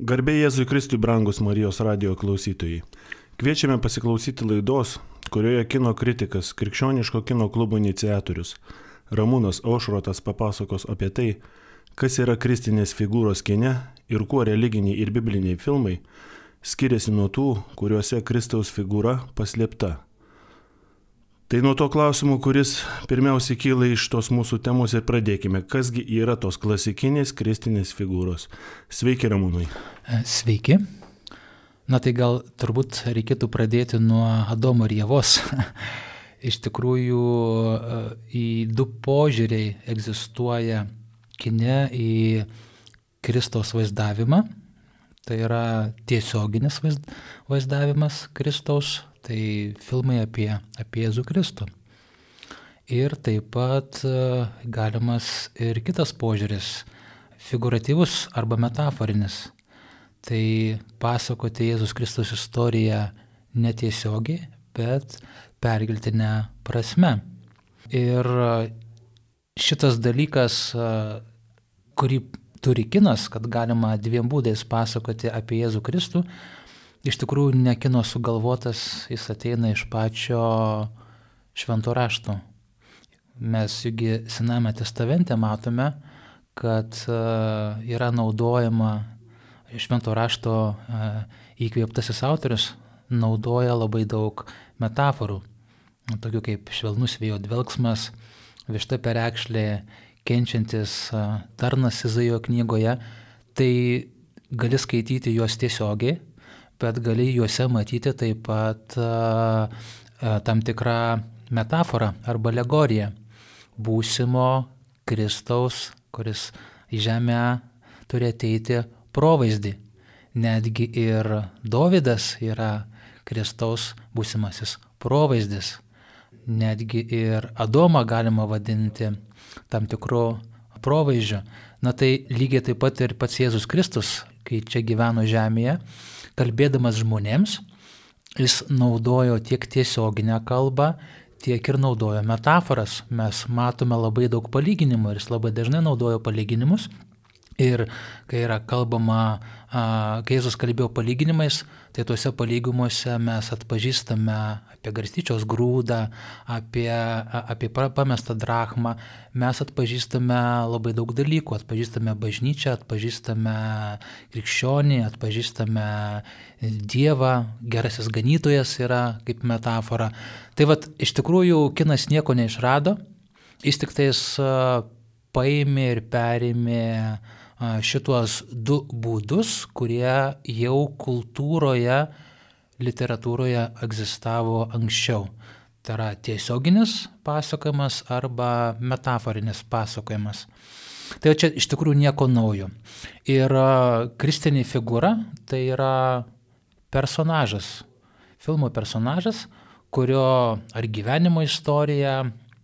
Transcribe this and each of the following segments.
Garbė Jėzui Kristui, brangus Marijos radio klausytojai. Kviečiame pasiklausyti laidos, kurioje kino kritikas, krikščioniško kino klubo iniciatorius Ramūnas Aušrotas papasakos apie tai, kas yra kristinės figūros kine ir kuo religiniai ir bibliniai filmai skiriasi nuo tų, kuriuose Kristaus figūra paslėpta. Tai nuo to klausimo, kuris pirmiausiai kyla iš tos mūsų temos ir pradėkime. Kasgi yra tos klasikinės kristinės figūros? Sveiki, Ramūnai. E, sveiki. Na tai gal turbūt reikėtų pradėti nuo Adomo ir Jėvos. iš tikrųjų, e, į du požiūriai egzistuoja kine į Kristaus vaizdavimą. Tai yra tiesioginis vaizdavimas Kristaus Tai filmai apie, apie Jėzų Kristų. Ir taip pat e, galimas ir kitas požiūris - figuratyvus arba metaforinis. Tai pasakoti Jėzus Kristus istoriją netiesiogiai, bet pergiltinę prasme. Ir šitas dalykas, e, kurį turi kinas, kad galima dviem būdais pasakoti apie Jėzų Kristų, iš tikrųjų ne kino sugalvotas, jis ateina iš pačio švento rašto. Mes juk Sename testamente matome, kad e, yra naudojama švento rašto e, įkvėptasis autorius naudoja labai daug metaforų, tokių kaip švelnus vėjo dvelgsmas, višta perekšlė, kenčiantis e, tarnas Izaijo knygoje, tai gali skaityti juos tiesiogiai bet gali juose matyti taip pat tam tikrą metaforą arba alegoriją būsimo Kristaus, kuris į žemę turi ateiti provaizdį. Netgi ir Dovydas yra Kristaus būsimasis provaizdis. Netgi ir Adomą galima vadinti tam tikru provaizdžiu. Na tai lygiai taip pat ir pats Jėzus Kristus, kai čia gyveno žemėje, kalbėdamas žmonėms, jis naudojo tiek tiesioginę kalbą, tiek ir naudojo metaforas. Mes matome labai daug palyginimų ir jis labai dažnai naudojo palyginimus. Ir kai yra kalbama, kai Jėzus kalbėjo palyginimais, tai tuose palyginimuose mes atpažįstame apie garstyčios grūdą, apie, apie pamestą drachmą, mes atpažįstame labai daug dalykų, atpažįstame bažnyčią, atpažįstame krikščionį, atpažįstame Dievą, gerasis ganytojas yra kaip metafora. Tai vad, iš tikrųjų, kinas nieko neišrado, jis tik tais paėmė ir perėmė šituos du būdus, kurie jau kultūroje, literatūroje egzistavo anksčiau. Tai yra tiesioginis pasakojimas arba metaforinis pasakojimas. Tai čia iš tikrųjų nieko naujo. Ir kristinė figūra tai yra personažas, filmo personažas, kurio ar gyvenimo istorija,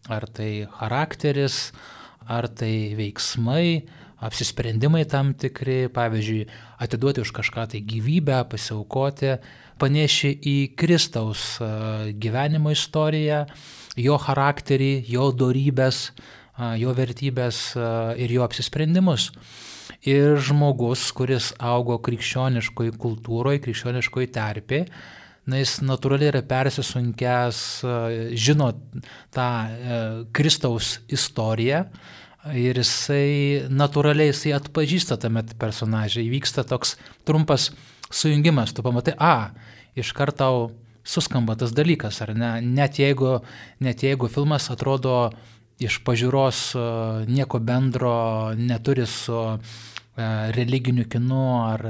ar tai charakteris, ar tai veiksmai, apsisprendimai tam tikri, pavyzdžiui, atiduoti už kažką tai gyvybę, pasiaukoti, paneši į Kristaus gyvenimo istoriją, jo charakterį, jo darybės, jo vertybės ir jo apsisprendimus. Ir žmogus, kuris augo krikščioniškoje kultūroje, krikščioniškoje terpėje, na, jis natūraliai yra persisunkęs, žino tą Kristaus istoriją, ir jisai natūraliai jisai atpažįsta tame personaže. Įvyksta toks trumpas sujungimas, tu pamatai, a, iš karto suskamba tas dalykas, ar ne? Net jeigu, net jeigu filmas atrodo iš pažiūros nieko bendro neturi su E, religiniu kinu ar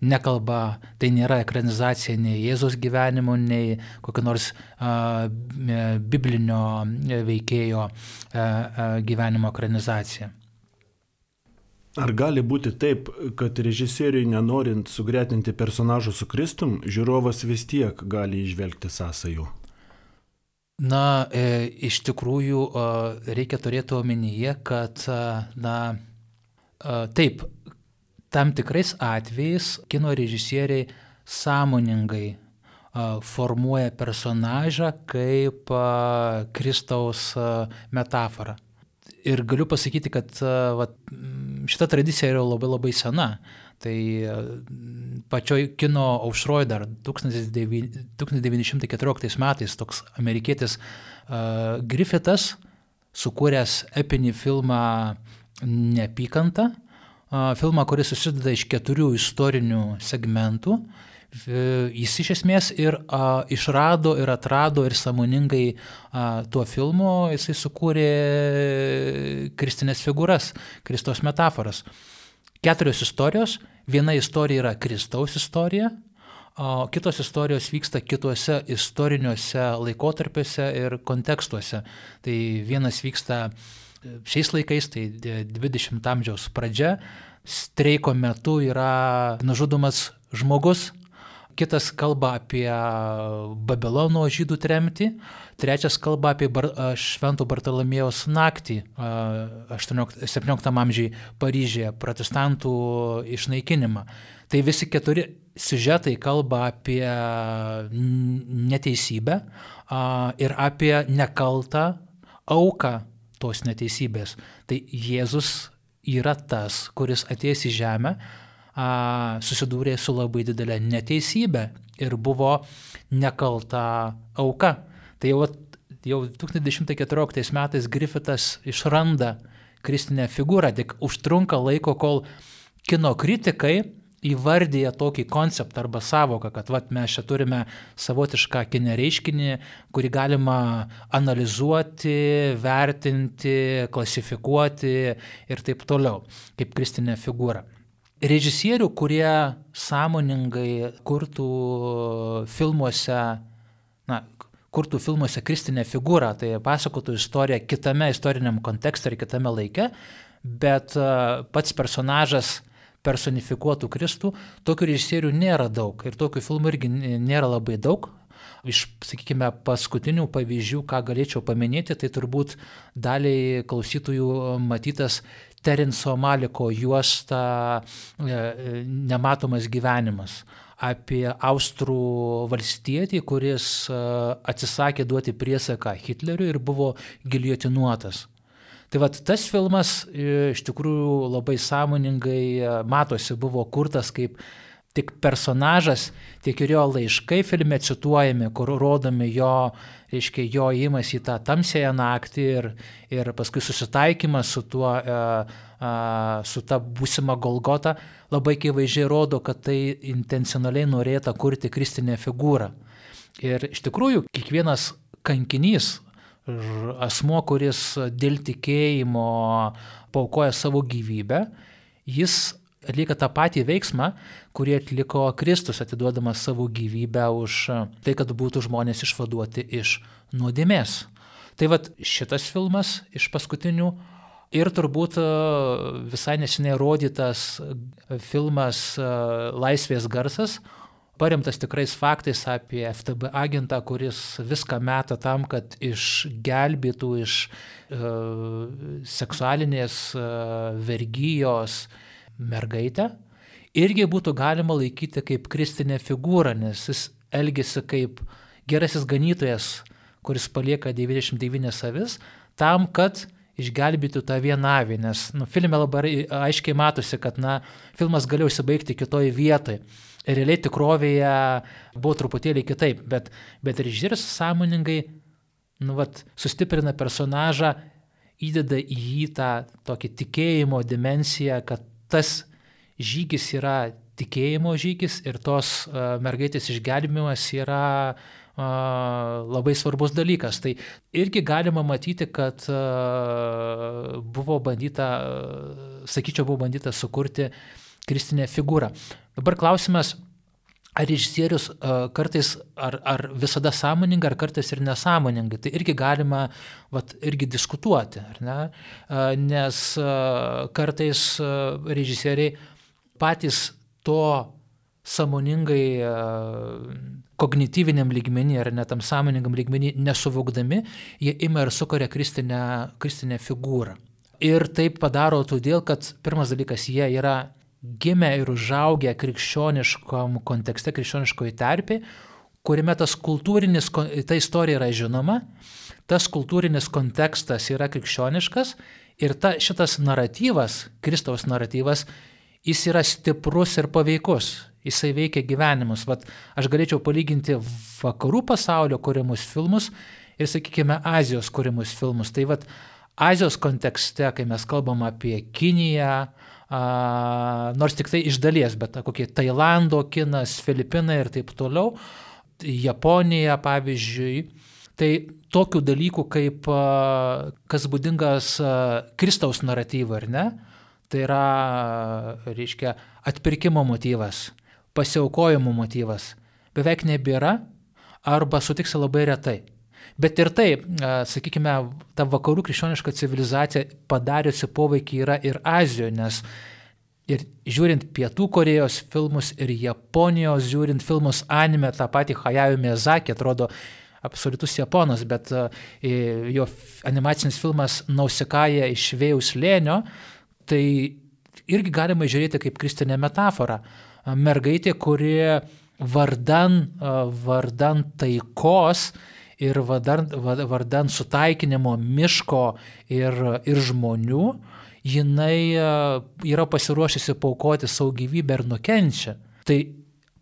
nekalba, tai nėra ekranizacija nei Jėzos gyvenimo, nei kokio nors a, e, biblinio veikėjo a, a, gyvenimo ekranizacija. Ar gali būti taip, kad režisieriui nenorint sugretinti personažų su Kristum, žiūrovas vis tiek gali išvelgti sąsajų? Na, e, iš tikrųjų e, reikia turėti omenyje, kad, na, e, taip, tam tikrais atvejais kino režisieriai sąmoningai formuoja personažą kaip Kristaus metaforą. Ir galiu pasakyti, kad vat, šita tradicija yra labai labai sena. Tai pačioj kino aušroje dar 1914 metais toks amerikietis uh, Griffithas, sukūręs epinį filmą Neapykanta, filmą, kuris susideda iš keturių istorinių segmentų. Jis iš esmės ir a, išrado ir atrado ir samoningai a, tuo filmu jisai sukūrė kristinės figūras, Kristos metaforas. Keturios istorijos, viena istorija yra Kristaus istorija, o kitos istorijos vyksta kituose istoriniuose laikotarpiuose ir kontekstuose. Tai vienas vyksta šiais laikais, tai 20 amžiaus pradžia, streiko metu yra nužudomas žmogus, kitas kalba apie Babilono žydų tremtį, trečias kalba apie bar, Šventų Bartolomėjaus naktį 18, 17 amžiai Paryžėje, protestantų išnaikinimą. Tai visi keturi siužetai kalba apie neteisybę ir apie nekaltą auką tos neteisybės. Tai Jėzus yra tas, kuris atėjęs į žemę, a, susidūrė su labai didelė neteisybė ir buvo nekalta auka. Tai jau, jau 1914 metais Griffithas išranda kristinę figūrą, tik užtrunka laiko, kol kino kritikai įvardyja tokį konceptą arba savoką, kad vat, mes čia turime savotišką kinę reiškinį, kurį galima analizuoti, vertinti, klasifikuoti ir taip toliau, kaip kristinė figūra. Režisierių, kurie sąmoningai kurtų filmuose, na, kurtų filmuose kristinę figūrą, tai pasakotų istoriją kitame istoriniam kontekste ir kitame laike, bet pats personažas personifikuotų Kristų, tokių režisierių nėra daug ir tokių filmų irgi nėra labai daug. Iš, sakykime, paskutinių pavyzdžių, ką galėčiau paminėti, tai turbūt daliai klausytojų matytas Terenso Maliko juosta e, e, Nematomas gyvenimas apie austrų valstietį, kuris e, atsisakė duoti priesaką Hitleriui ir buvo giliotinuotas. Tai vad tas filmas iš tikrųjų labai sąmoningai matosi buvo kurtas kaip tik personažas, tiek ir jo laiškai filme cituojami, kur rodomi jo reiškia, jo įimas į tą tamsėją naktį ir, ir paskui susitaikymas su tuo, e, e, su ta būsima Golgota, labai akivaizdžiai rodo, kad tai intencionaliai norėta kurti kristinę figūrą. Ir iš tikrųjų, kiekvienas kankinys, asmo, kuris dėl tikėjimo paukoja savo gyvybę, jis atlieka tą patį veiksmą, kurį atliko Kristus, atiduodamas savo gyvybę už tai, kad būtų žmonės išvaduoti iš nuodėmės. Tai vad šitas filmas iš paskutinių ir turbūt e, visai nesiniai rodytas filmas e, Laisvės garsas, paremtas tikrais faktais apie FTB agentą, kuris viską meta tam, kad išgelbėtų iš uh, seksualinės uh, vergyjos, mergaitę, irgi būtų galima laikyti kaip kristinę figūrą, nes jis elgesi kaip gerasis ganytojas, kuris palieka 99 avis, tam, kad išgelbėtų tą vieną avį, nes nu, filme labai aiškiai matosi, kad na, filmas galėjo užsibaigti kitoje vietoje. Realiai tikrovėje buvo truputėlį kitaip, bet, bet režisierius sąmoningai nu, vat, sustiprina personažą, įdeda į jį tą tokį tikėjimo dimensiją, kad tas žygis yra tikėjimo žygis ir tos uh, mergaitės išgelbėjimas yra uh, labai svarbus dalykas. Tai irgi galima matyti, kad uh, buvo bandyta, uh, sakyčiau, buvo bandyta sukurti kristinę figūrą. Dabar klausimas, ar režisierius uh, kartais, ar, ar visada sąmoningai, ar kartais ir nesąmoningai. Tai irgi galima vat, irgi diskutuoti, ne? uh, nes uh, kartais režisieriai patys to sąmoningai uh, kognityviniam lygmenį ar net tam sąmoningam lygmenį nesuvokdami, jie ima ir sukuria kristinę, kristinę figūrą. Ir taip padaro todėl, kad pirmas dalykas, jie yra gimę ir užaugę krikščioniškom kontekste, krikščioniškoje terpėje, kuriame tas kultūrinis, ta istorija yra žinoma, tas kultūrinis kontekstas yra krikščioniškas Ir ta, šitas naratyvas, Kristaus naratyvas, jis yra stiprus ir paveikus. Jisai veikia gyvenimus. Vat aš galėčiau palyginti vakarų pasaulio kūrimus filmus ir, sakykime, Azijos kūrimus filmus. Tai vat Azijos kontekste, kai mes kalbam apie Kiniją, a, nors tik tai iš dalies, bet kokie Tailando kinas, Filipinai ir taip toliau, Japonija pavyzdžiui, tai tokių dalykų kaip kas būdingas Kristaus naratyvui, ar ne? Tai yra, reiškia, atpirkimo motyvas, pasiaukojimo motyvas. Beveik nebėra arba sutiksi labai retai. Bet ir tai, sakykime, ta vakarų krikščioniška civilizacija padariusi poveikį yra ir Azijoje, nes ir žiūrint Pietų Korejos filmus ir Japonijos žiūrint filmus anime, tą patį Hayao Miyazaki atrodo absoliutus japonas, bet jo animacinis filmas Nausikaja iš vėjus lėnio, tai irgi galima žiūrėti kaip kristinė metafora. Mergaitė, kuri vardan, vardan taikos ir vardan, vardan sutaikinimo miško ir, ir žmonių, jinai yra pasiruošusi paukoti savo gyvybę ir nukenčia. Tai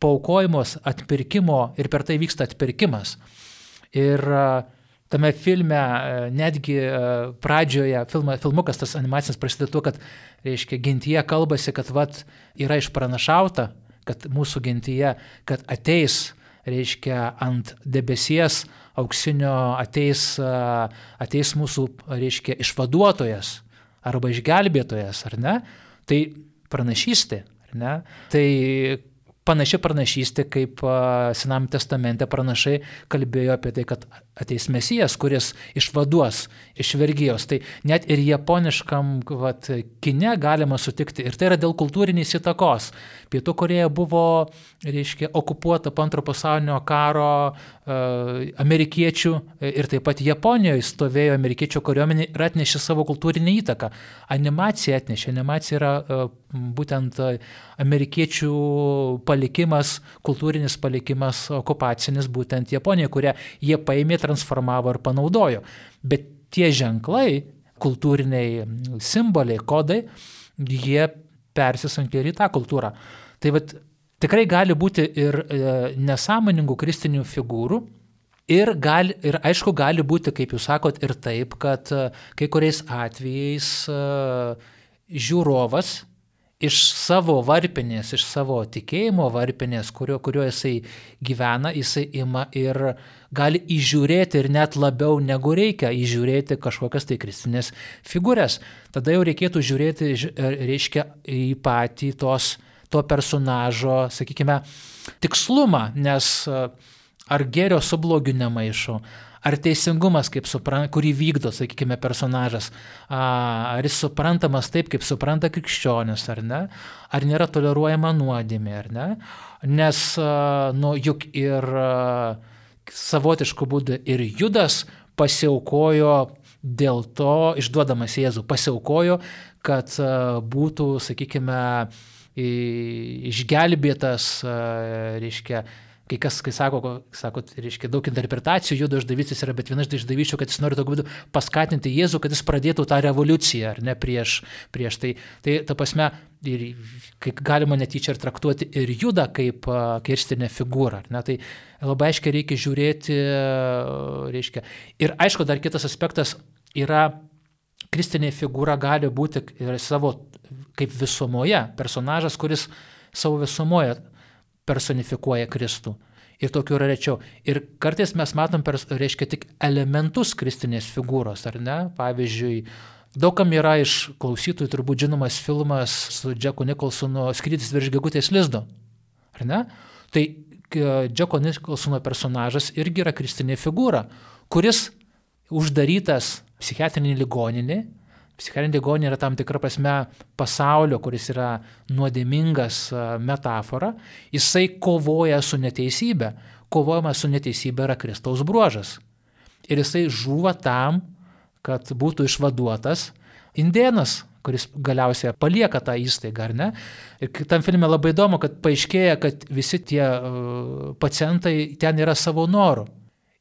paukojimos atpirkimo ir per tai vyksta atpirkimas. Ir tame filme netgi pradžioje, filma, filmukas tas animacinis prasideda tuo, kad, reiškia, gentyje kalbasi, kad vat yra išpranašauta, kad mūsų gentyje, kad ateis, reiškia, ant debesies auksinio ateis, ateis mūsų, reiškia, išvaduotojas arba išgelbėtojas, ar ne? Tai pranašystė, ar ne? Tai panaši pranašystė, kaip Sename testamente pranašai kalbėjo apie tai, kad ateis mesijas, kuris išvaduos iš vergyjos. Tai net ir japoniškam vat, kine galima sutikti. Ir tai yra dėl kultūrinės įtakos. Pietų Koreja buvo, reiškia, okupuota po antro pasaulinio karo e, amerikiečių ir taip pat Japonijoje stovėjo amerikiečių kariuomenė ir atnešė savo kultūrinį įtaką. Animacija atnešė. Animacija yra e, būtent amerikiečių palikimas, kultūrinis palikimas okupacinis būtent Japonijoje, kurią jie paėmė transformavo ir panaudojo. Bet tie ženklai, kultūriniai simboliai, kodai, jie persisankė ir į tą kultūrą. Tai vat, tikrai gali būti ir e, nesąmoningų kristinių figūrų. Ir, gali, ir aišku, gali būti, kaip jūs sakot, ir taip, kad e, kai kuriais atvejais e, žiūrovas iš savo varpinės, iš savo tikėjimo varpinės, kurio, kurio jisai gyvena, jisai ima ir gali įžiūrėti ir net labiau negu reikia įžiūrėti kažkokias tai kristinės figūres. Tada jau reikėtų žiūrėti, reiškia, į patį tos, to personažo, sakykime, tikslumą, nes ar gėrio su blogiu nemaišo, ar teisingumas, supran, kurį vykdo, sakykime, personažas, ar jis suprantamas taip, kaip supranta krikščionis, ar ne, ar nėra toleruojama nuodėmė, ar ne, nes, nu, juk ir savotiškų būdų ir Judas pasiaukojo dėl to, išduodamas Jėzų, pasiaukojo, kad būtų, sakykime, išgelbėtas, reiškia, kai kas, kai sako, sako, reiškia, daug interpretacijų, judo išdavystės yra, bet viena iš išdavyščių, kad jis nori tokiu būdu paskatinti Jėzų, kad jis pradėtų tą revoliuciją, ar ne, prieš, prieš tai. Tai ta prasme, ir kaip galima netyčia ir traktuoti ir judą kaip kirstinę figūrą, ar ne, tai labai aiškiai reikia žiūrėti, reiškia. Ir aišku, dar kitas aspektas yra, kristinė figūra gali būti ir savo kaip visumoje, personažas, kuris savo visumoje personifikuoja Kristų. Ir tokių yra rečiau. Ir kartais mes matom, per, reiškia, tik elementus kristinės figūros, ar ne? Pavyzdžiui, daugam yra iš klausytojų turbūt žinomas filmas su Džeku Nikolsonu Skrydis virš gegutės lizdo. Ar ne? Tai Džeko Nikolsono personažas irgi yra kristinė figūra, kuris uždarytas psichiatrinį ligoninį Psichiatrinė ligoninė yra tam tikra prasme pasaulio, kuris yra nuodėmingas metafora, jisai kovoja su neteisybė. Kovojama su neteisybė yra Kristaus bruožas. Ir jisai žuva tam, kad būtų išvaduotas indienas, kuris galiausiai palieka tą įstaigą, ar ne? Ir tam filme labai įdomu, kad paaiškėja, kad visi tie pacientai ten yra savo norų.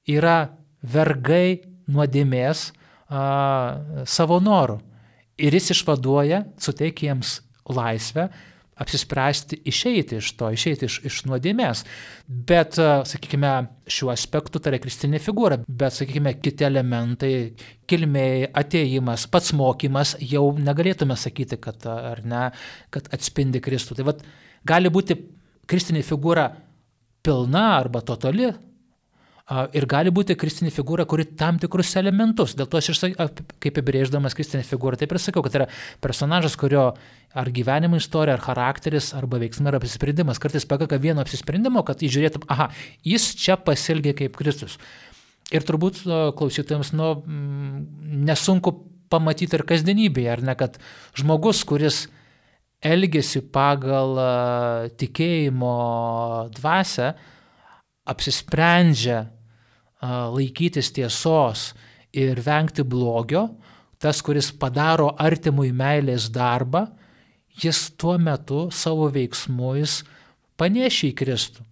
Yra vergai nuodėmės savo norų. Ir jis išvaduoja, suteikia jiems laisvę apsispręsti išeiti iš to, išeiti iš, iš nuodėmės. Bet, sakykime, šiuo aspektu tai yra kristinė figūra, bet, sakykime, kiti elementai, kilmė, ateimas, pats mokymas, jau negalėtume sakyti, kad, ar ne, kad atspindi Kristų. Tai vad, gali būti kristinė figūra pilna arba totali, Ir gali būti kristinė figūra, kuri tam tikrus elementus, dėl to aš ir kaip apibrėždamas kristinę figūrą, taip ir sakiau, kad yra personažas, kurio ar gyvenimo istorija, ar charakteris, arba veiksmai, ar apsisprendimas. Kartais pakaka vieno apsisprendimo, kad įžiūrėtum, aha, jis čia pasilgė kaip Kristus. Ir turbūt klausytojams nu, nesunku pamatyti ir kasdienybėje, ar ne, kad žmogus, kuris elgesi pagal tikėjimo dvasę, apsisprendžia laikytis tiesos ir vengti blogio, tas, kuris padaro artimui meilės darbą, jis tuo metu savo veiksmais panešia į Kristų.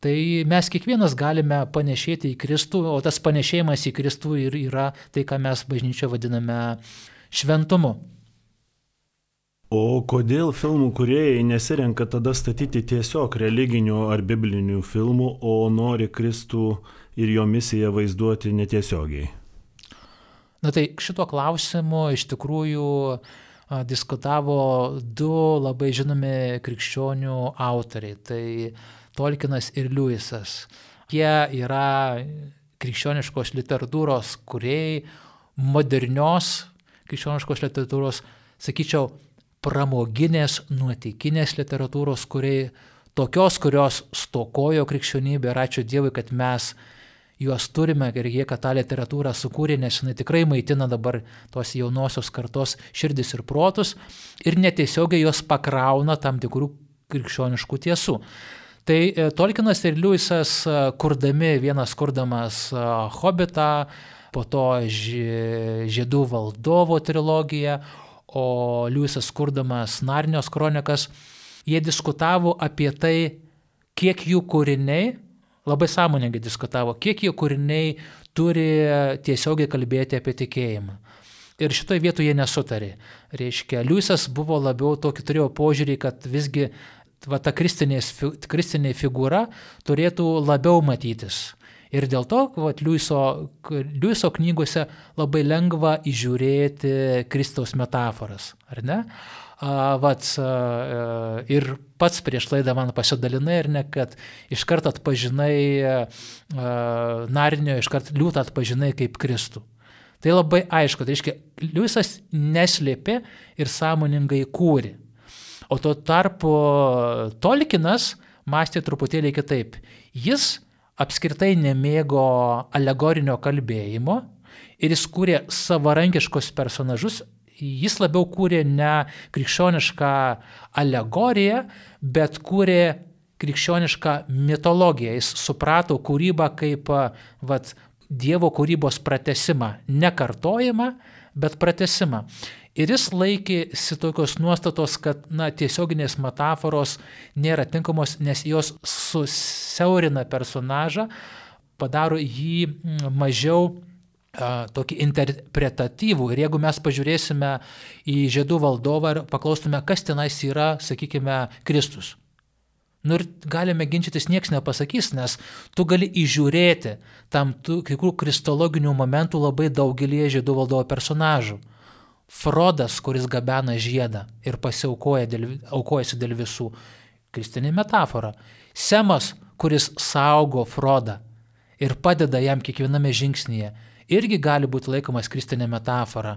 Tai mes kiekvienas galime panešėti į Kristų, o tas panešėjimas į Kristų ir yra tai, ką mes bažnyčioje vadiname šventumu. O kodėl filmų kuriejai nesirenka tada statyti tiesiog religinių ar biblinių filmų, o nori Kristų ir jo misiją vaizduoti netiesiogiai? Na tai šituo klausimu iš tikrųjų diskutavo du labai žinomi krikščionių autoriai. Tai Tolkienas ir Liujisas. Jie yra krikščioniškos literatūros kuriejai, modernios krikščioniškos literatūros, sakyčiau, pramoginės, nuotikinės literatūros kuriejai, tokios, kurios stokojo krikščionybė ir ačiū Dievui, kad mes juos turime ir jie, kad tą literatūrą sukūrė, nes jinai tikrai maitina dabar tos jaunosios kartos širdis ir protus ir netiesiogiai jos pakrauna tam tikrų krikščioniškų tiesų. Tai e, Tolkienas ir Liujisas, e, kurdami vienas kurdamas e, Hobbitą, po to Žiedų valdovo trilogiją, o Liujisas kurdamas Narnios kronikas, jie diskutavo apie tai, kiek jų kūriniai labai sąmoningai diskutavo, kiek jų kūriniai turi tiesiogiai kalbėti apie tikėjimą. Ir šitoje vietoje jie nesutarė. Reiškia, Liujisas buvo labiau tokį turėjo požiūrį, kad visgi va, ta kristinė figūra turėtų labiau matytis. Ir dėl to, vat, Liuiso, Liuiso knygose labai lengva įžiūrėti Kristaus metaforas, ar ne? vat, ir pats prieš laidą man pasidalinai ir ne, kad iš karto atpažinai Narinio, iš karto liūtą atpažinai kaip Kristų. Tai labai aišku, tai reiškia, Liujisas neslėpė ir sąmoningai kūrė. O tuo tarpu Tolkinas mąstė truputėlį kitaip. Jis apskritai nemėgo alegorinio kalbėjimo ir jis kūrė savarankiškus personažus jis labiau kūrė ne krikščionišką alegoriją, bet kūrė krikščionišką mitologiją. Jis suprato kūrybą kaip vat, Dievo kūrybos pratesimą, ne kartojimą, bet pratesimą. Ir jis laikėsi tokios nuostatos, kad na, tiesioginės metaforos nėra tinkamos, nes jos susiaurina personažą, padaro jį mažiau tokį interpretatyvų. Ir jeigu mes pažiūrėsime į žiedų valdovą ir paklaustume, kas tenais yra, sakykime, Kristus. Nu ir galime ginčytis, niekas nepasakys, nes tu gali įžiūrėti tam tikrų kristologinių momentų labai daugelį žiedų valdovo personažų. Frodas, kuris gabena žiedą ir pasiaukoja dėl, aukojasi dėl visų. Kristinė metafora. Semas, kuris saugo Frodą ir padeda jam kiekviename žingsnyje irgi gali būti laikomas kristinė metafora.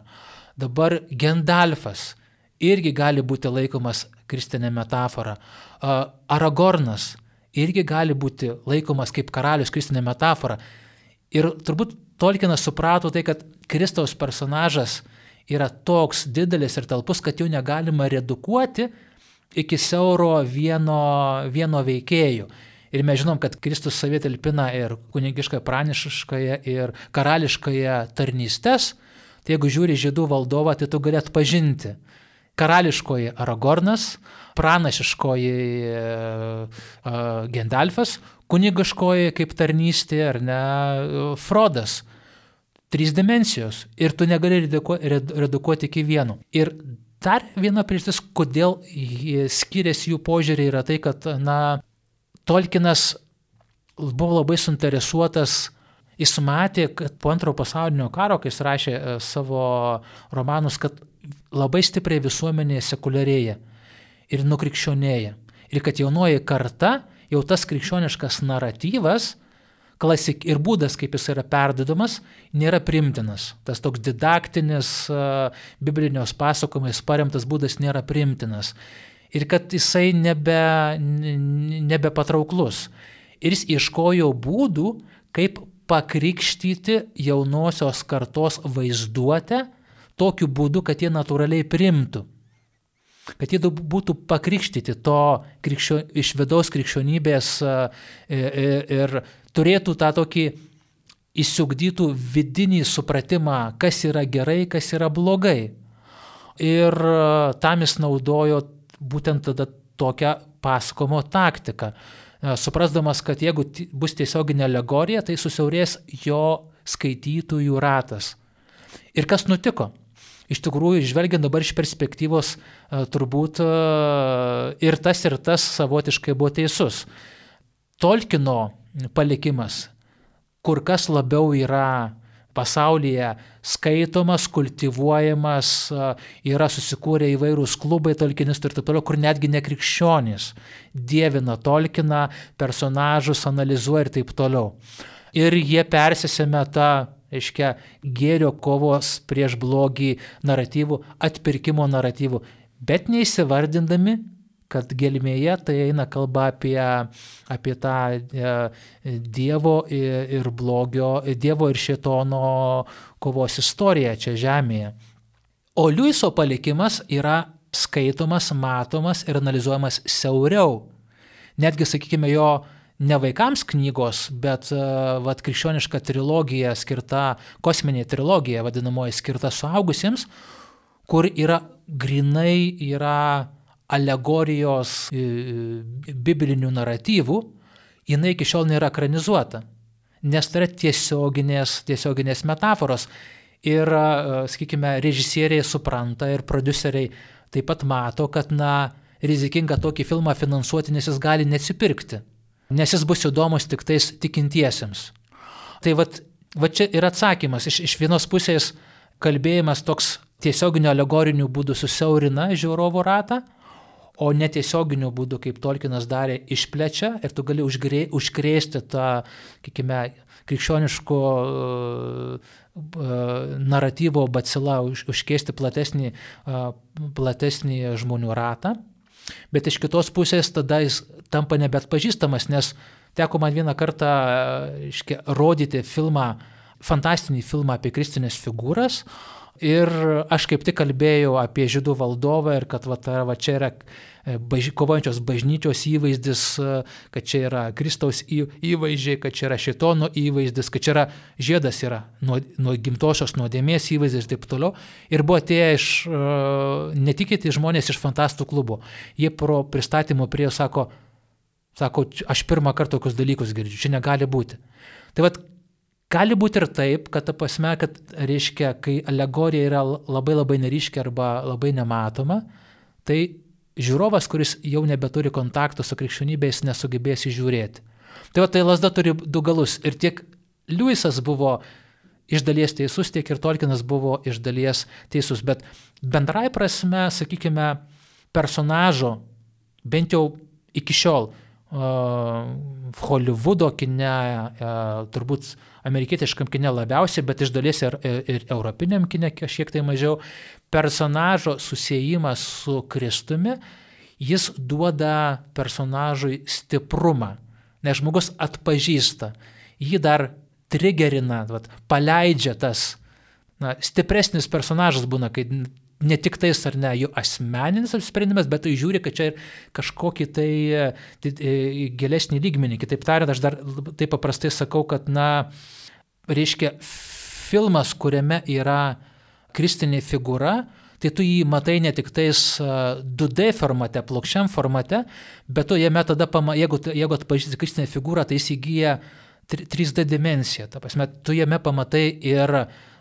Dabar Gendalfas irgi gali būti laikomas kristinė metafora. Aragornas irgi gali būti laikomas kaip karalius kristinė metafora. Ir turbūt Tolkienas suprato tai, kad Kristaus personažas yra toks didelis ir talpus, kad jų negalima redukuoti iki siauro vieno, vieno veikėjų. Ir mes žinom, kad Kristus savie talpina ir kunigiškoje, pranišiškoje, ir karališkoje tarnystės. Tai jeigu žiūri žydų valdovą, tai tu galėt pažinti. Karališkoji Aragornas, pranašiškoji uh, Gendalfas, kunigiškoji kaip tarnystė ar ne Frodas. Trys dimensijos ir tu negali redukuoti iki vieno. Ir dar viena priežastis, kodėl skiriasi jų požiūriai, yra tai, kad, na, Tolkienas buvo labai suinteresuotas, jis matė, kad po antrojo pasaulinio karo, kai jis rašė e, savo romanus, kad labai stipriai visuomenė sekuliarėja ir nukrikščionėja. Ir kad jaunoji karta, jau tas krikščioniškas naratyvas, klasik ir būdas, kaip jis yra perdodamas, nėra primtinas. Tas toks didaktinis biblinės pasakojimais paremtas būdas nėra primtinas. Ir kad jisai nebe, nebepatrauklus. Ir jis ieškojo būdų, kaip pakrikštyti jaunosios kartos vaizduotę tokiu būdu, kad jie natūraliai primtų kad jie būtų pakrikštyti to krikščio, iš vidaus krikščionybės ir turėtų tą tokį įsiugdytų vidinį supratimą, kas yra gerai, kas yra blogai. Ir tam jis naudojo būtent tada tokią pasakomo taktiką. Suprasdamas, kad jeigu bus tiesioginė alegorija, tai susiaurės jo skaitytojų ratas. Ir kas nutiko? iš tikrųjų, žvelgiant dabar iš perspektyvos, e, turbūt e, ir tas, ir tas savotiškai buvo teisus. Tolkino palikimas kur kas labiau yra pasaulyje skaitomas, kultivuojamas, yra susikūrę įvairūs klubai tolkinistų ir taip toliau, kur netgi nekrikščionys dievina Tolkiną, personažus analizuoja ir taip toliau. Ir jie persisėmė tą reiškia gėrio kovos prieš blogį naratyvų, atpirkimo naratyvų, bet neįsivardindami, kad gelmėje tai eina kalba apie, apie tą e, Dievo ir blogio, Dievo ir šitono kovos istoriją čia žemėje. O Liuiso palikimas yra skaitomas, matomas ir analizuojamas siauriau. Netgi, sakykime, jo ne vaikams knygos, bet uh, vat, krikščioniška trilogija skirta, kosminė trilogija vadinamoji skirta suaugusiems, kur yra grinai yra alegorijos e, biblinių naratyvų, jinai iki šiol nėra ekranizuota, nes tai yra tiesioginės, tiesioginės metaforos. Ir, uh, sakykime, režisieriai supranta ir produceriai taip pat mato, kad, na, rizikinga tokį filmą finansuoti, nes jis gali neatsipirkti nes jis bus įdomus tik tais tikintiesiems. Tai vat, vat čia ir atsakymas. Iš, iš vienos pusės kalbėjimas toks tiesioginių alegorinių būdų susiaurina žiūrovo ratą, o netiesioginių būdų, kaip Tolkienas darė, išplečia ir tu gali užgrė, užkrėsti tą, sakykime, krikščioniško uh, naratyvo bacilą, už, užkėsti platesnį, uh, platesnį žmonių ratą. Bet iš kitos pusės tada jis tampa nebet pažįstamas, nes teko man vieną kartą iškia, rodyti filmą, fantastinį filmą apie kristinės figūras. Ir aš kaip tik kalbėjau apie žydų valdovą ir kad va, ta, va, čia yra e, baž, kovojančios bažnyčios įvaizdis, e, kad čia yra Kristaus į, įvaizdžiai, kad čia yra šitono įvaizdis, kad čia yra žiedas yra nuo, nuo gimtosios nuodėmės įvaizdis ir taip toliau. Ir buvo atėję iš uh, netikėti žmonės iš fantastų klubo. Jie pro pristatymą prie sako, Sako, aš pirmą kartą tokius dalykus girdžiu, čia negali būti. Tai vad, gali būti ir taip, kad ta prasme, kad reiškia, kai alegorija yra labai labai neryškia arba labai nematoma, tai žiūrovas, kuris jau nebeturi kontakto su krikščionybės, nesugebės įžiūrėti. Tai va, tai lasda turi du galus. Ir tiek Liujisas buvo iš dalies teisus, tiek ir Tolkienas buvo iš dalies teisus. Bet bendrai prasme, sakykime, personažo, bent jau iki šiol, Hollywoodo kine, turbūt amerikietiškam kine labiausiai, bet iš dalies ir, ir, europiniam kine šiek tiek mažiau, personažo susijimas su Kristumi, jis duoda personažui stiprumą, nes žmogus atpažįsta, jį dar trigerina, vat, paleidžia tas na, stipresnis personažas būna, kai ne tik tais ar ne jų asmeninis apsisprendimas, bet tai žiūri, kad čia ir kažkokį tai, tai e, gilesnį lygmenį. Kitaip tariant, aš dar taip paprastai sakau, kad, na, reiškia, filmas, kuriame yra kristinė figūra, tai tu jį matai ne tik tais 2D formate, plokščiam formate, bet tu jame tada, pama, jeigu, jeigu atpažįsti kristinę figūrą, tai jis įgyja 3D dimensiją. Ta prasme, tu jame pamatai ir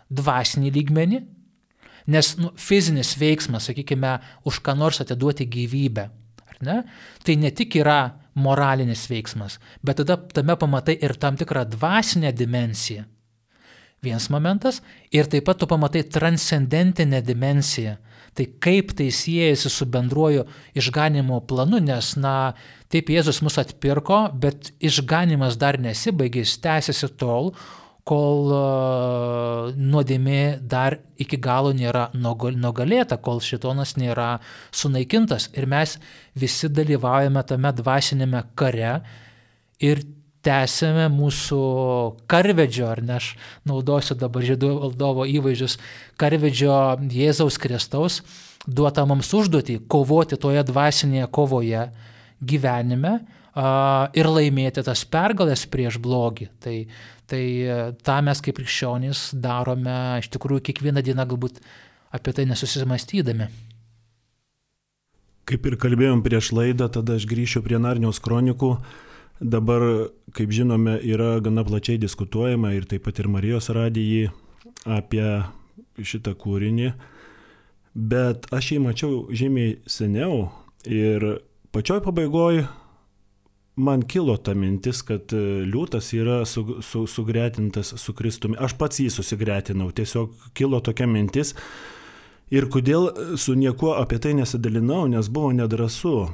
dvasinį lygmenį, nes nu, fizinis veiksmas, sakykime, už ką nors atiduoti gyvybę, ne, tai ne tik yra moralinis veiksmas, bet tada tame pamatai ir tam tikrą dvasinę dimensiją. Vienas momentas. Ir taip pat tu pamatai transcendentinę dimensiją. Tai kaip tai siejasi su bendruoju išganimo planu, nes, na, taip Jėzus mus atpirko, bet išganimas dar nesibaigė, jis tęsiasi tol, kol nuodėmė dar iki galo nėra nugalėta, kol šitonas nėra sunaikintas. Ir mes visi dalyvaujame tame dvasinėme kare ir tęsėme mūsų karvedžio, ar ne aš naudosiu dabar žydų valdovo įvaizdžius, karvedžio Jėzaus Kristaus duota mums užduoti kovoti toje dvasinėje kovoje gyvenime ir laimėti tas pergalės prieš blogį. Tai, tai tą mes kaip krikščionys darome iš tikrųjų kiekvieną dieną galbūt apie tai nesusimastydami. Kaip ir kalbėjom prieš laidą, tada aš grįšiu prie Narniaus kronikų Dabar, kaip žinome, yra gana plačiai diskutuojama ir taip pat ir Marijos radijai apie šitą kūrinį, bet aš jį mačiau žymiai seniau ir pačioj pabaigoje man kilo ta mintis, kad liūtas yra su, su, sugretintas su Kristumi. Aš pats jį susigretinau, tiesiog kilo tokia mintis. Ir kodėl su niekuo apie tai nesidalinau, nes buvo nedrasu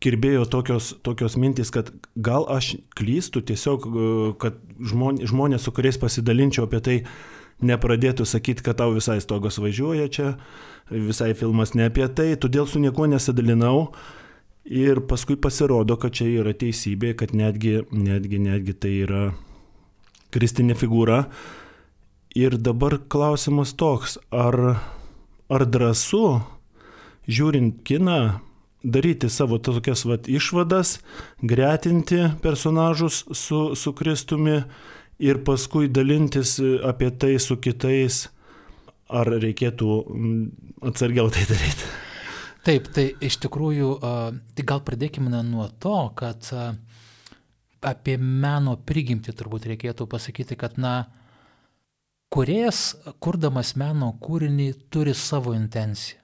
kirbėjo tokios, tokios mintys, kad gal aš klystu tiesiog, e, kad žmonės, žmonės, su kuriais pasidalinčiau apie tai, nepradėtų sakyti, kad tau visai stogas važiuoja čia, visai filmas ne apie tai, todėl su niekuo nesidalinau. Ir paskui pasirodo, kad čia yra teisybė, kad netgi, netgi, netgi tai yra kristinė figūra. Ir dabar klausimas toks, ar, ar drąsu, žiūrint kiną, daryti savo tokias vat išvadas, gretinti personažus su, su Kristumi ir paskui dalintis apie tai su kitais, ar reikėtų mm, atsargiau tai daryti. Taip, tai iš tikrųjų, tai gal pradėkime nuo to, kad apie meno prigimtį turbūt reikėtų pasakyti, kad, na, kuriejas, kurdamas meno kūrinį, turi savo intenciją.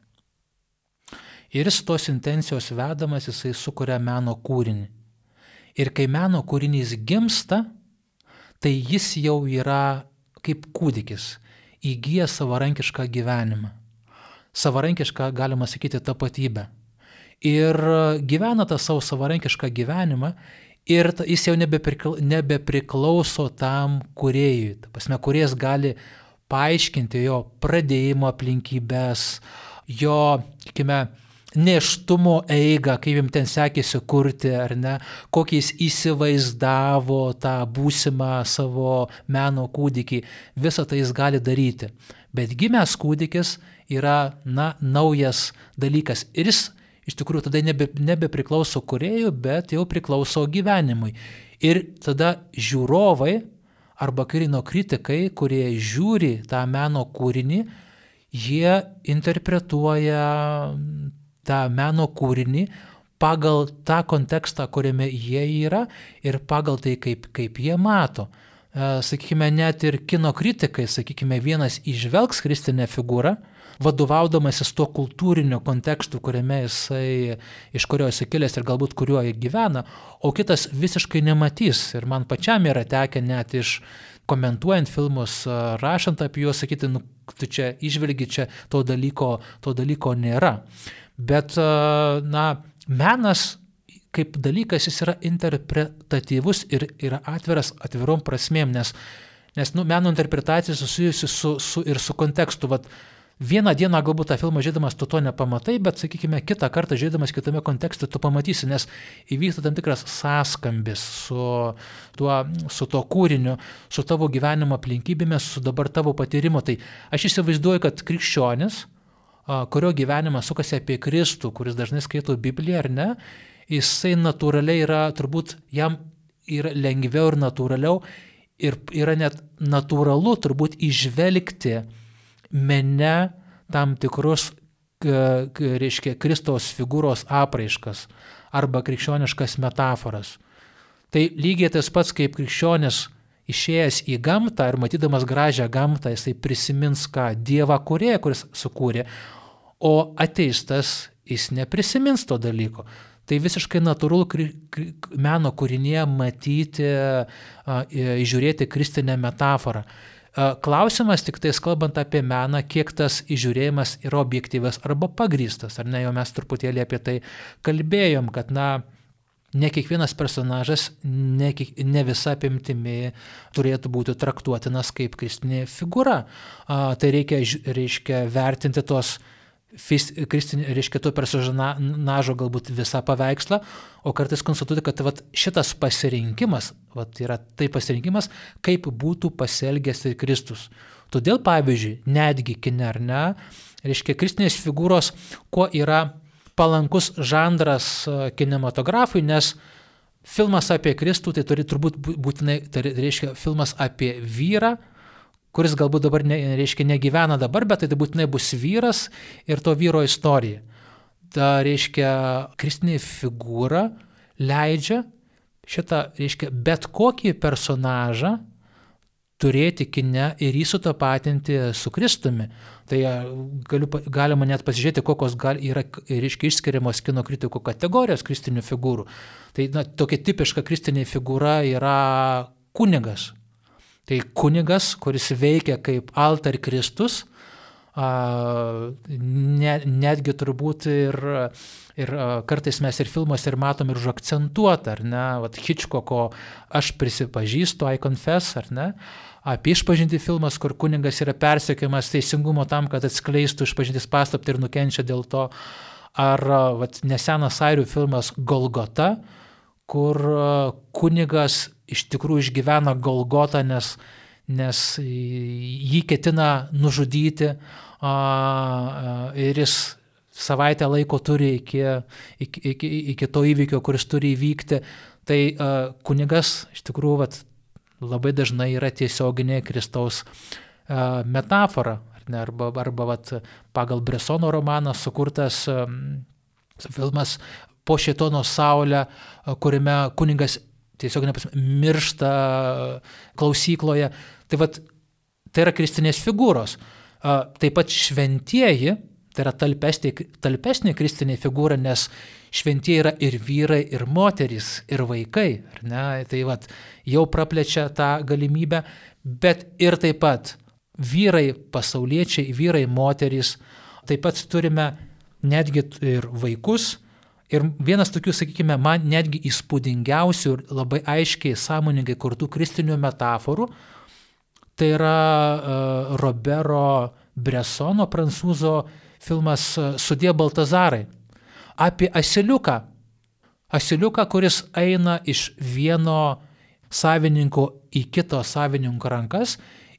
Ir jis tos intencijos vedamas, jisai sukuria meno kūrinį. Ir kai meno kūrinys gimsta, tai jis jau yra kaip kūdikis, įgyja savarankišką gyvenimą. Savarankišką, galima sakyti, tapatybę. Ir gyvena tą savo savarankišką gyvenimą ir jis jau nebepriklauso tam kuriejui. Ta prasme, kuriejas gali paaiškinti jo pradėjimo aplinkybės, jo, tikime, neštumo eigą, kaip jam ten sekėsi kurti, ar ne, kokiais įsivaizdavo tą būsimą savo meno kūdikį, visą tai jis gali daryti. Bet gimęs kūdikis yra, na, naujas dalykas ir jis iš tikrųjų tada nebe, nebepriklauso kuriejų, bet jau priklauso gyvenimui. Ir tada žiūrovai arba kino kritikai, kurie žiūri tą meno kūrinį, jie interpretuoja tą meno kūrinį pagal tą kontekstą, kuriame jie yra ir pagal tai, kaip, kaip jie mato. E, sakykime, net ir kino kritikai, sakykime, vienas išvelgs kristinę figūrą, vadovaudamasis tuo kultūrinio kontekstu, kuriame jisai, iš kurio jisai kilęs ir galbūt kuriuo jis gyvena, o kitas visiškai nematys. Ir man pačiam yra tekę net iš komentuojant filmus, rašant apie juos, sakyti, nu, tu čia išvelgi, čia to dalyko, to dalyko nėra. Bet, na, menas kaip dalykas jis yra interpretatyvus ir yra atviras atvirom prasmėm, nes, nes nu, meno interpretacija susijusi su, su, ir su kontekstu. Vat, Vieną dieną galbūt tą filmą žiūrėdamas tu to nepamatai, bet, sakykime, kitą kartą žiūrėdamas kitame kontekste tu pamatysi, nes įvyksta tam tikras sąskambis su tuo, su tuo kūriniu, su tavo gyvenimo aplinkybėmis, su dabar tavo patyrimu. Tai aš įsivaizduoju, kad krikščionis, kurio gyvenimas sukasi apie Kristų, kuris dažnai skaito Bibliją ar ne, jisai natūraliai yra, turbūt jam yra lengviau ir natūraliau ir yra net natūralu turbūt išvelgti mene tam tikrus, reiškia, Kristaus figūros apraiškas arba krikščioniškas metaforas. Tai lygiai tas pats kaip krikščionis išėjęs į gamtą ir matydamas gražią gamtą, jisai prisimins ką Dievą kurėją, kuris sukūrė, o ateistas jis neprisimins to dalyko. Tai visiškai natūralu meno kūrinėje matyti, žiūrėti kristinę metaforą. Klausimas tik tais kalbant apie meną, kiek tas įžiūrėjimas yra objektyvas arba pagrystas, ar ne, jau mes truputėlį apie tai kalbėjom, kad, na, ne kiekvienas personažas, ne, ne visa apimtimi turėtų būti traktuotinas kaip kristinė figūra. A, tai reikia, reiškia, vertinti tos kristinė, reiškia, to personažo galbūt visą paveikslą, o kartais konstatuoti, kad vat, šitas pasirinkimas, vat, yra tai pasirinkimas, kaip būtų pasielgęs ir Kristus. Todėl, pavyzdžiui, netgi kine ar ne, reiškia, kristinės figūros, kuo yra palankus žanras e, kinematografui, nes filmas apie Kristų tai turi turbūt būtinai, tai reiškia filmas apie vyrą, kuris galbūt dabar ne, reiškia negyvena dabar, bet tai būtinai bus vyras ir to vyro istorija. Ta reiškia kristinė figūra leidžia šitą, reiškia, bet kokį personažą turėti kine ir jį sutapatinti su Kristumi. Tai e, galiu, galima net pasižiūrėti, kokios gal, yra reiškia, išskiriamos kino kritikų kategorijos kristinių figūrų. Tai na, tokia tipiška kristinė figūra yra kunigas. Tai kunigas, kuris veikia kaip altar Kristus, ne, netgi turbūt ir, ir kartais mes ir filmuose ir matom ir užakcentuotą, ar ne, vat Hitchcocko aš prisipažįstu, I confess, ar ne, apie išpažinti filmas, kur kuningas yra persiekiamas teisingumo tam, kad atskleistų išpažintis paslapti ir nukenčia dėl to, ar vat, nesenas airių filmas Golgota, kur kunigas iš tikrųjų išgyvena Golgotą, nes, nes jį ketina nužudyti a, ir jis savaitę laiko turi iki, iki, iki, iki to įvykio, kuris turi įvykti. Tai a, kunigas iš tikrųjų vat, labai dažnai yra tiesioginė Kristaus metafora. Ne, arba arba vat, pagal Bresono romaną sukurtas filmas Po šitono saulę, kuriame kuningas tiesiog nepas, miršta klausykloje. Tai, vat, tai yra kristinės figūros. Taip pat šventieji, tai yra talpesnė, talpesnė kristinė figūra, nes šventieji yra ir vyrai, ir moterys, ir vaikai. Tai vat, jau praplečia tą galimybę, bet ir taip pat vyrai, pasauliečiai, vyrai, moterys, taip pat turime netgi ir vaikus, Ir vienas tokių, sakykime, man netgi įspūdingiausių ir labai aiškiai, sąmoningai kurtų kristinių metaforų, tai yra uh, Robero Bressono, prancūzo filmas uh, Sudė Baltazarai. Apie asiliuką. Asiliuką, kuris eina iš vieno savininko į kito savininko rankas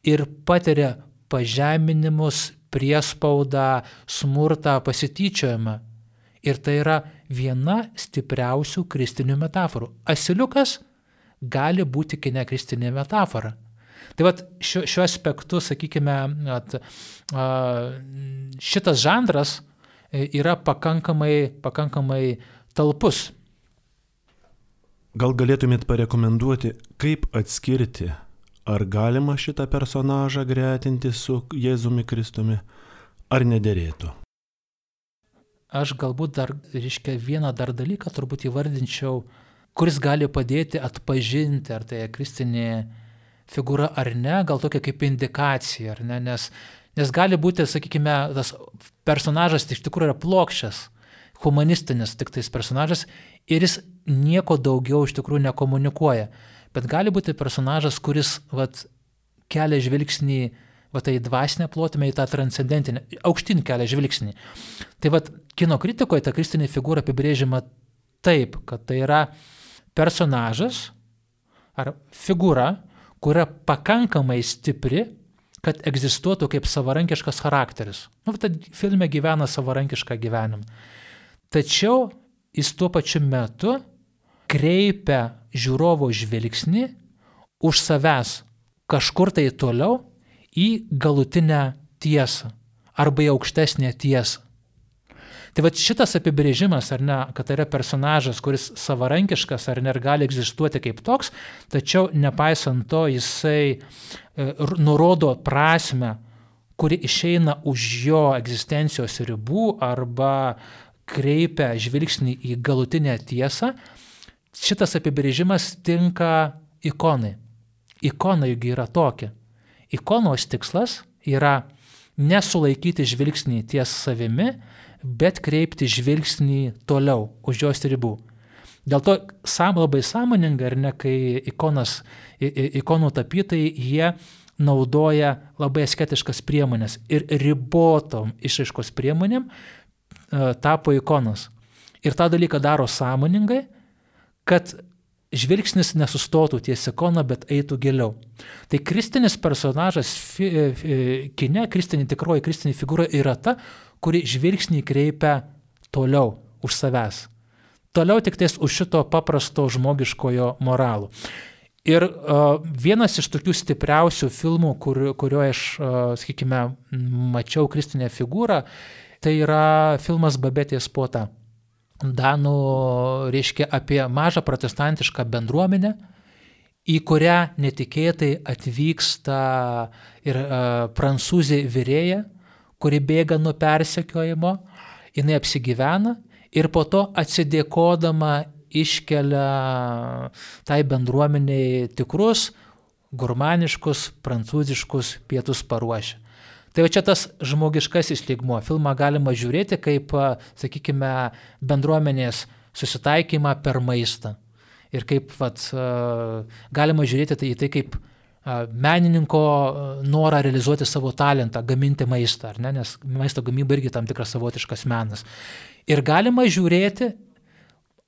ir patiria pažeminimus, priespaudą, smurtą, pasityčiojimą. Ir tai yra viena stipriausių kristinių metaforų. Asiliukas gali būti kine kristinė metafora. Tai vad šiuo, šiuo aspektu, sakykime, at, a, šitas žanras e, yra pakankamai, pakankamai talpus. Gal galėtumėt parekomenduoti, kaip atskirti, ar galima šitą personažą gretinti su Jėzumi Kristumi, ar nederėtų? Aš galbūt dar, reiškia, vieną dar dalyką turbūt įvardinčiau, kuris gali padėti atpažinti, ar tai kristinė figūra ar ne, gal tokia kaip indikacija, ar ne, nes, nes gali būti, sakykime, tas personažas iš tikrųjų yra plokščias, humanistinis tik tais personažas ir jis nieko daugiau iš tikrųjų nekomunikuoja, bet gali būti personažas, kuris vat, kelia žvilgsnį va tai dvasinę plotmę į tą transcendentinę, aukštin kelią žvilgsnį. Tai va kino kritikoje ta kristinė figūra apibrėžiama taip, kad tai yra personažas ar figūra, kuri yra pakankamai stipri, kad egzistuotų kaip savarankiškas charakteris. Nu, tad filme gyvena savarankišką gyvenimą. Tačiau jis tuo pačiu metu kreipia žiūrovo žvilgsnį už savęs kažkur tai toliau į galutinę tiesą arba į aukštesnę tiesą. Tai va šitas apibrėžimas, ar ne, kad tai yra personažas, kuris savarankiškas ar ne, ir gali egzistuoti kaip toks, tačiau nepaisant to jisai e, nurodo prasme, kuri išeina už jo egzistencijos ribų arba kreipia žvilgsnį į galutinę tiesą, šitas apibrėžimas tinka ikonai. Ikona juk yra tokia. Ikonos tikslas yra nesulaikyti žvilgsnį ties savimi, bet kreipti žvilgsnį toliau, už jos ribų. Dėl to sam, labai sąmoninga, ar ne, kai ikonas, ikonų tapytojai, jie naudoja labai asketiškas priemonės ir ribotom išaiškos priemonėm e, tapo ikonos. Ir tą dalyką daro sąmoningai, kad žvilgsnis nesustotų ties ikona, bet eitų giliau. Tai kristinis personažas fi, e, fi, kine, kristinė tikroji kristinė figūra yra ta, kuri žvilgsnį kreipia toliau už savęs. Toliau tik ties už šito paprasto žmogiškojo moralų. Ir uh, vienas iš tokių stipriausių filmų, kur, kurio aš, uh, sakykime, mačiau kristinę figūrą, tai yra filmas Babetės puota. Danų reiškia apie mažą protestantišką bendruomenę, į kurią netikėtai atvyksta ir uh, prancūzė vyrėja, kuri bėga nuo persekiojimo, jinai apsigyvena ir po to atsidėkodama iškelia tai bendruomeniai tikrus, gurmaniškus, prancūziškus pietus paruošia. Tai va čia tas žmogiškasis lygmuo. Filmą galima žiūrėti kaip, sakykime, bendruomenės susitaikymą per maistą. Ir kaip vat, galima žiūrėti tai į tai kaip menininko norą realizuoti savo talentą, gaminti maistą, ne? nes maisto gamyba irgi tam tikras savotiškas menas. Ir galima žiūrėti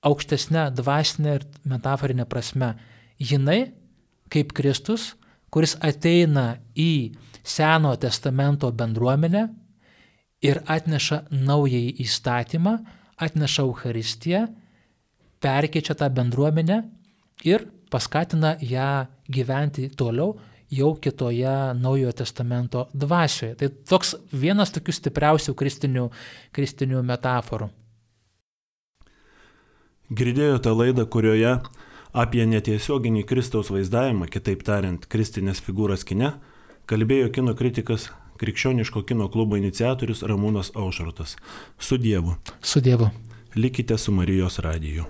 aukštesnė dvasinė ir metaforinė prasme. Jinai, kaip Kristus, kuris ateina į Senojo testamento bendruomenę ir atneša naująjį įstatymą, atneša Euharistiją, perkeičia tą bendruomenę ir paskatina ją gyventi toliau jau kitoje Naujojo testamento dvasioje. Tai toks vienas tokių stipriausių kristinių, kristinių metaforų. Girdėjote laidą, kurioje apie netiesioginį Kristaus vaizdavimą, kitaip tariant, kristinės figūras kine, kalbėjo kino kritikas Krikščioniško kino klubo iniciatorius Ramūnas Aušrotas. Su Dievu. Su Dievu. Likite su Marijos radiju.